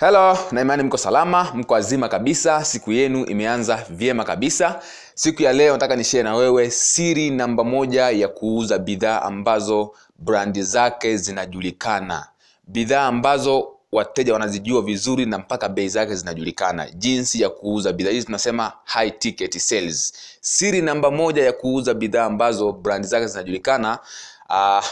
Hello, na imani mko salama, mko wazima kabisa, siku yenu imeanza vyema kabisa. Siku ya leo nataka nishare na wewe siri namba moja ya kuuza bidhaa ambazo brandi zake zinajulikana, bidhaa ambazo wateja wanazijua vizuri na mpaka bei zake zinajulikana, jinsi ya kuuza bidhaa hizi tunasema high ticket sales. Siri namba moja ya kuuza bidhaa ambazo brandi zake zinajulikana uh,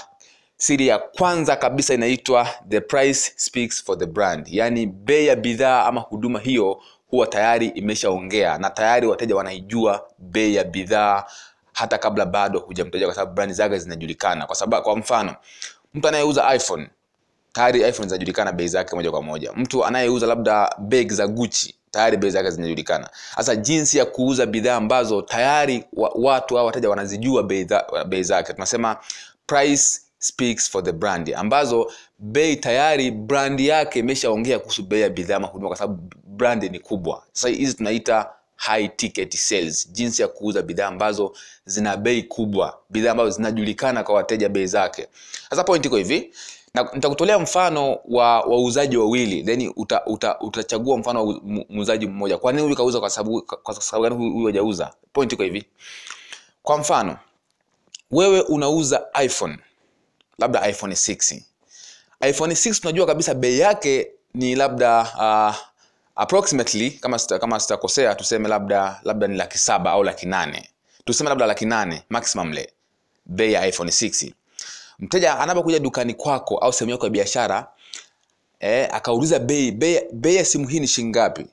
siri ya kwanza kabisa inaitwa the price speaks for the brand. Yaani bei ya bidhaa ama huduma hiyo huwa tayari imeshaongea na tayari wateja wanaijua bei ya bidhaa hata kabla bado hujamtaja, kwa sababu brand zake zinajulikana. Kwa sababu kwa mfano mtu anayeuza iphone tayari iphone zinajulikana bei zake moja kwa moja. Mtu anayeuza labda beg za guchi tayari bei zake zinajulikana. Sasa jinsi ya kuuza bidhaa ambazo tayari wa, watu au wateja wanazijua bei zake. Tunasema price speaks for the brand. Ambazo bei tayari brand yake imeshaongea kuhusu bei ya bidhaa ama huduma kwa sababu brand ni kubwa. Sasa hizi tunaita high ticket sales jinsi ya kuuza bidhaa ambazo zina bei kubwa bidhaa ambazo zinajulikana kwa wateja bei zake. Sasa point iko hivi na nitakutolea mfano wa wauzaji wawili then uta, uta, utachagua mfano wa muuzaji mmoja. Kwa nini huyu kauza? Kwa sababu kwa sababu gani huyu hajauza? Point iko hivi. Kwa mfano wewe unauza iphone labda iphone 6 iphone 6 tunajua kabisa bei yake ni labda uh, approximately kama sita, kama sitakosea tuseme labda labda ni laki saba au laki nane. Tuseme labda laki nane maximum le bei ya iphone 6 mteja anapokuja dukani kwako au sehemu yako ya biashara eh, akauliza bei bei ya simu hii ni shilingi ngapi?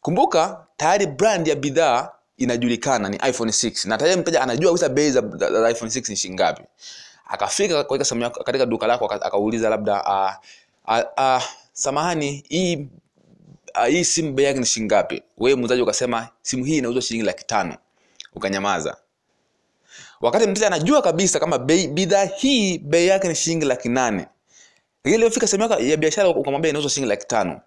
Kumbuka tayari brand ya bidhaa inajulikana ni iphone 6 na tayari mteja anajua kabisa bei za, za, za iphone 6 ni shilingi ngapi akafika katika katika duka lako akauliza labda uh, uh, uh, samahani hii uh, hii simu bei yake ni shilingi ngapi? Wewe muuzaji ukasema simu hii inauzwa shilingi laki tano. Ukanyamaza. Wakati mteja anajua kabisa kama bidhaa hii bei yake ni shilingi laki nane. Lakini iliyofika sehemu ya biashara ukamwambia inauzwa shilingi laki tano.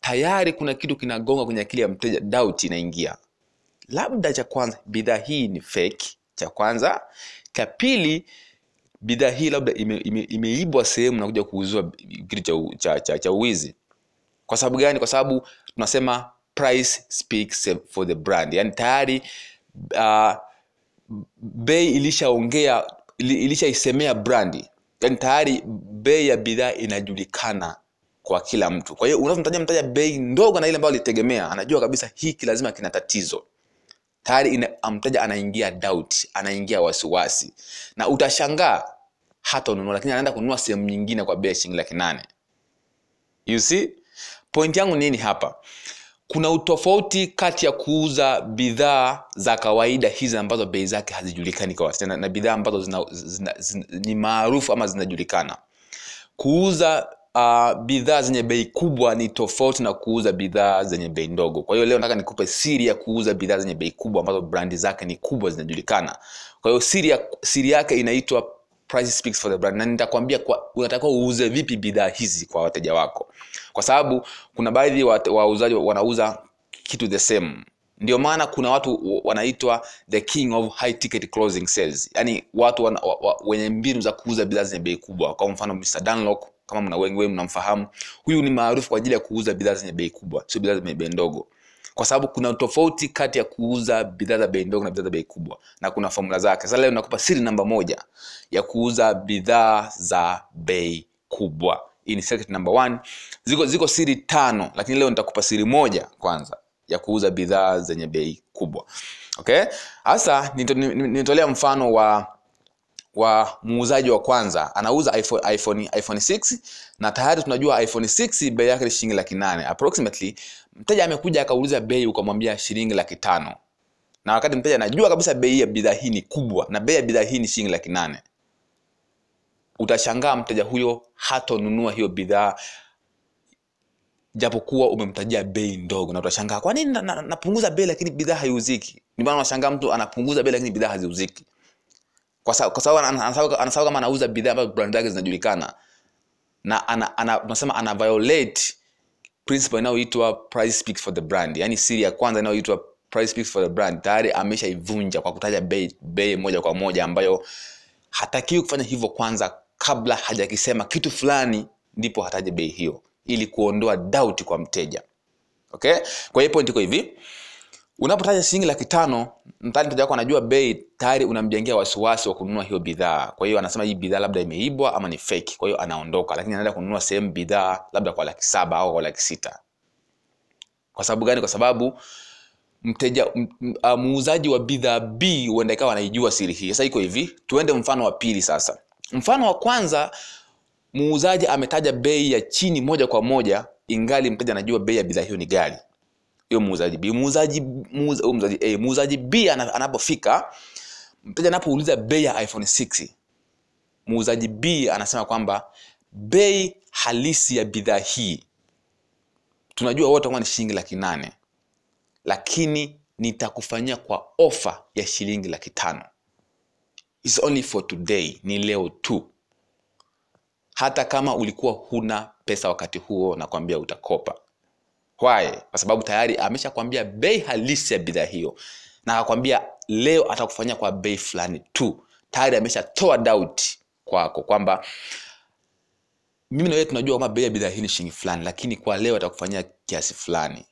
Tayari kuna kitu kinagonga kwenye akili ya mteja doubt inaingia. Labda cha kwanza bidhaa hii ni fake. Cha kwanza. Cha pili bidhaa hii labda imeibwa ime, ime sehemu na kuja kuuziwa kitu cha, cha, cha, cha uwizi kwa sababu gani? Kwa sababu tunasema price speaks for the brand. Yani tayari uh, bei ilishaongea ilishaisemea brandi yani tayari bei ya bidhaa inajulikana kwa kila mtu. Kwa hiyo unavyomtaja mtaja bei ndogo na ile ambayo alitegemea anajua kabisa hiki lazima kina tatizo tayari ina, mteja anaingia doubt anaingia wasiwasi. Na utashangaa hata ununua lakini anaenda kununua sehemu nyingine kwa bei ya shilingi laki nane. You see? Point yangu nini hapa? Kuna utofauti kati ya kuuza bidhaa za kawaida hizi ambazo bei zake hazijulikani kwa wasichana na bidhaa ambazo zina, zina, zina, ni maarufu ama zinajulikana. Kuuza uh, bidhaa zenye bei kubwa ni tofauti na kuuza bidhaa zenye bei ndogo. Kwa hiyo leo nataka nikupe siri ya kuuza bidhaa zenye bei kubwa ambazo brandi zake ni kubwa zinajulikana. Kwa hiyo siri, ya, siri yake inaitwa price speaks for the brand. Na nitakwambia kwa- unatakiwa uuze vipi bidhaa hizi kwa wateja wako. Kwa sababu kuna baadhi wauzaji wa wanauza kitu the same. Ndio maana kuna watu wanaitwa the king of high ticket closing sales. Yaani watu wana, wa, wa, wenye mbinu za kuuza bidhaa zenye bei kubwa. Kwa mfano Mr. Dunlock kama mna wengi wenu mnamfahamu huyu ni maarufu kwa ajili ya kuuza bidhaa zenye bei kubwa sio bidhaa zenye bei ndogo. Kwa sababu kuna tofauti kati ya kuuza bidhaa za bei ndogo na bidhaa za bei kubwa na kuna fomula zake. Sasa leo nakupa siri namba moja ya kuuza bidhaa za bei kubwa. Hii ni secret number one. Ziko, ziko siri tano lakini leo nitakupa siri moja kwanza ya kuuza bidhaa zenye bei kubwa. Okay? Hasa nito- ni- ni- nitolea mfano wa wa muuzaji wa kwanza. Anauza iphone, iphone, iphone 6 na tayari tunajua iphone 6 bei yake ni shilingi laki nane. Approximately mteja amekuja akauliza bei ukamwambia shilingi laki tano. Na wakati mteja anajua kabisa bei ya bidhaa hii ni kubwa na bei ya bidhaa hii ni shilingi laki nane. Utashangaa mteja huyo hatonunua hiyo bidhaa japokuwa umemtajia bei ndogo. Na utashangaa kwa nini napunguza na- na- bei lakini bidhaa haiuziki? Ndio maana unashangaa mtu anapunguza bei lakini bidhaa haziuziki kwa sababu anasahau kama anauza bidhaa ambazo brand zake zinajulikana. Na ana, ana, ana violate principle inayoitwa price speaks for the brand. Yani siri ya kwanza inayoitwa price speaks for the brand. Tayari ameshaivunja kwa kutaja bei bei moja kwa moja ambayo hatakiwi kufanya hivyo kwanza kabla hajakisema kitu fulani ndipo hataje bei hiyo. Ili kuondoa doubt kwa mteja. Okay? Kwa hiyo point iko hivi unapotaja shilingi laki tano mtani mteja wako anajua bei tayari unamjengea wasiwasi wa kununua hiyo bidhaa. Kwa hiyo anasema hii bidhaa labda imeibwa ama ni fake. Kwa hiyo anaondoka lakini anaenda kununua sehemu bidhaa labda kwa laki saba au kwa laki sita. Kwa sababu gani? Kwa sababu mteja muuzaji wa bidhaa b huenda ikawa anaijua siri hii. Sasa iko hivi tuende mfano wa pili sasa. Mfano wa kwanza muuzaji ametaja bei ya chini moja kwa moja ingali mteja anajua bei ya bidhaa hiyo ni gari hiyo muuzaji b. Muuzaji muuzaji a. Muuzaji b anapofika mteja anapouliza bei ya iphone 6 muuzaji b anasema kwamba bei halisi ya bidhaa hii tunajua wote kwamba ni shilingi laki nane lakini nitakufanyia kwa ofa ya shilingi laki tano. It's only for today ni leo tu. Hata kama ulikuwa huna pesa wakati huo nakwambia utakopa why? Kwa sababu tayari ameshakwambia bei halisi ya bidhaa hiyo. Na akakwambia leo atakufanyia kwa bei fulani tu. Tayari ameshatoa doubt kwako kwamba mimi na wewe tunajua kwamba bei ya bidhaa hii ni shilingi fulani lakini kwa leo atakufanyia kiasi fulani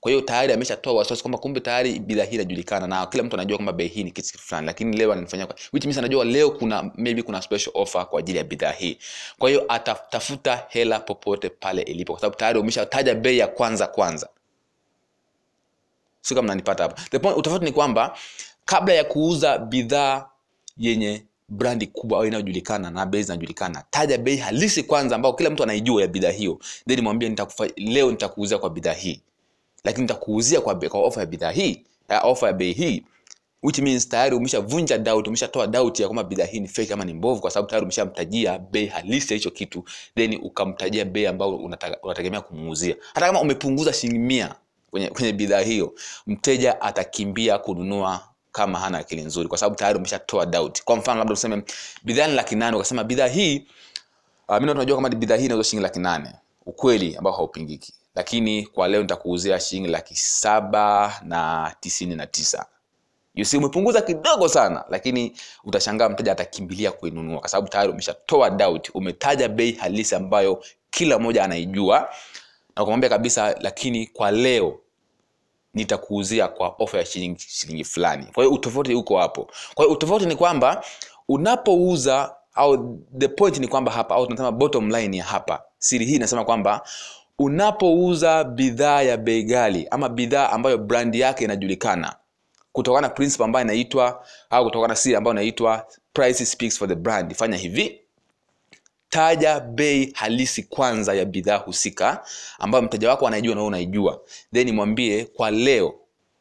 kwa hiyo tayari ameshatoa wasiwasi kwamba kumbe tayari bidhaa hii inajulikana na kila mtu anajua kwamba bei hii ni kitu fulani lakini leo ananifanyia kwa which means anajua leo kuna maybe kuna special offer kwa ajili ya bidhaa hii. Kwa hiyo atatafuta hela popote pale ilipo kwa sababu tayari umeshataja bei ya kwanza kwanza. Sio kama mnanipata hapa. The point utofauti ni kwamba kabla ya kuuza bidhaa yenye brandi kubwa au inayojulikana na bei zinajulikana taja bei halisi kwanza ambao kila mtu anaijua ya bidhaa hiyo. Then mwambie nitakufa, leo nitakuuza kwa bidhaa hii lakini nitakuuzia kwa, kwa ofa ya bidhaa hii ofa ya bei hii which means tayari umeshavunja doubt umeshatoa doubt ya kwamba bidhaa hii ni fake ama ni mbovu kwa sababu tayari umeshamtajia bei halisi ya hicho kitu then ukamtajia bei ambayo unategemea kumuuzia. Hata kama umepunguza shilingi mia kwenye, kwenye bidhaa hiyo mteja atakimbia kununua kama hana akili nzuri kwa sababu tayari umeshatoa doubt. Kwa mfano labda useme bidhaa ni laki nane ukasema bidhaa hii uh, mi tunajua kama bidhaa hii inauzwa shilingi laki nane. Ukweli ambao haupingiki lakini kwa leo nitakuuzia shilingi laki saba na tisini na tisa. Umepunguza kidogo sana lakini utashangaa mteja atakimbilia kuinunua kwa sababu tayari umeshatoa doubt. Umetaja bei halisi ambayo kila mmoja anaijua. Na ukamwambia kabisa lakini kwa leo nitakuuzia kwa ofa ya shilingi shilingi fulani. Kwa hiyo utofauti uko hapo. Kwa hiyo utofauti ni kwamba unapouza au the point ni kwamba hapa au tunasema bottom line ya hapa siri hii inasema kwamba unapouza bidhaa ya bei ghali ama bidhaa ambayo brandi yake inajulikana kutokana na principle ambayo inaitwa au kutokana na siri ambayo inaitwa price speaks for the brand. Fanya hivi. Taja bei halisi kwanza ya bidhaa husika ambayo mteja wako anaijua na unaijua. Then mwambie kwa leo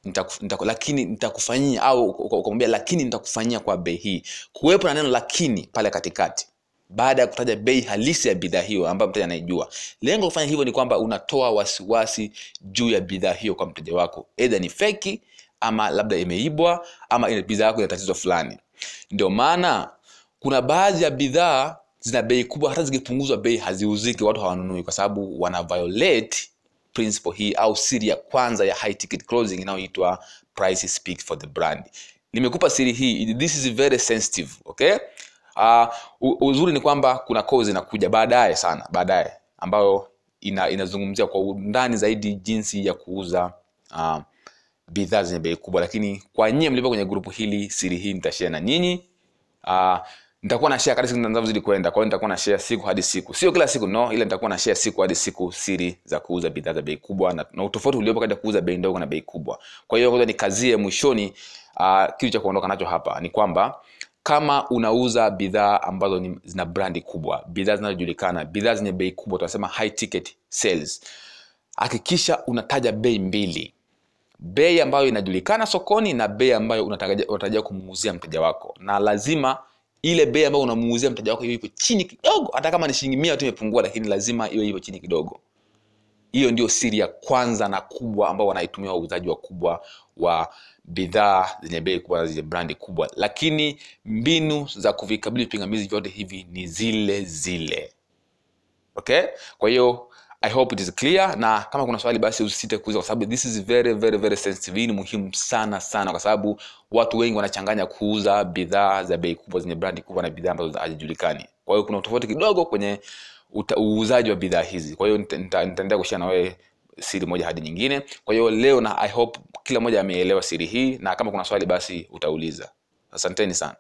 nitaku, nitaku, lakini nitakufanyia au ukamwambia lakini nitakufanyia kwa bei hii. Kuwepo na neno lakini pale katikati baada ya kutaja bei halisi ya bidhaa hiyo ambayo mteja anaijua. Lengo la kufanya hivyo ni kwamba unatoa wasiwasi juu ya bidhaa hiyo kwa mteja wako. Edha ni feki ama labda imeibwa ama bidhaa yako ina tatizo fulani. Ndio maana kuna baadhi ya bidhaa zina bei kubwa hata zikipunguzwa bei haziuziki watu hawanunui kwa sababu wana violate principle hii au siri ya kwanza ya high ticket closing inayoitwa price speaks for the brand. Nimekupa siri hii this is very sensitive okay uh, uzuri ni kwamba kuna kozi inakuja baadaye sana baadaye ambayo ina, inazungumzia kwa undani zaidi jinsi ya kuuza uh, bidhaa zenye bei kubwa. Lakini kwa nyie mlivyo kwenye grupu hili siri hii nitashare na nyinyi. Uh, nitakuwa na share kadri siku zinavyozidi kwenda. Kwa hiyo nitakuwa na share siku hadi siku. Sio kila siku no ila nitakuwa na share siku hadi siku siri za kuuza bidhaa za bei kubwa na, na utofauti uliopo kati ya kuuza bei ndogo na bei kubwa. Kwa hiyo ngoja nikazie mwishoni uh, kitu cha kuondoka nacho hapa. Ni kwamba kama unauza bidhaa ambazo ni, zina brandi kubwa bidhaa zinazojulikana bidhaa zenye bei kubwa tunasema high ticket sales hakikisha unataja bei mbili. Bei ambayo inajulikana sokoni na bei ambayo unatarajia kumuuzia mteja wako. Na lazima ile bei ambayo unamuuzia mteja wako iwe ipo chini kidogo. Hata kama ni shilingi mia tu imepungua lakini lazima iwe ipo chini kidogo hiyo ndio siri ya kwanza na kubwa ambao wanaitumia wauzaji wakubwa wa bidhaa zenye bei kubwa zenye brandi kubwa. Lakini mbinu za kuvikabili vipingamizi vyote hivi ni zile zile. Okay? Kwa hiyo i hope it is clear na kama kuna swali basi usisite kuuliza kwa sababu this is very very very sensitive. Hii ni muhimu sana sana kwa sababu watu wengi wanachanganya kuuza bidhaa za bei kubwa zenye brandi kubwa na bidhaa ambazo hazijulikani. Kwa hiyo kuna tofauti kidogo kwenye uuzaji wa bidhaa hizi. Kwa hiyo nita- nita- nitaendelea kushia na wewe siri moja hadi nyingine. Kwa hiyo leo na i hope kila mmoja ameelewa siri hii na kama kuna swali basi utauliza. Asanteni sana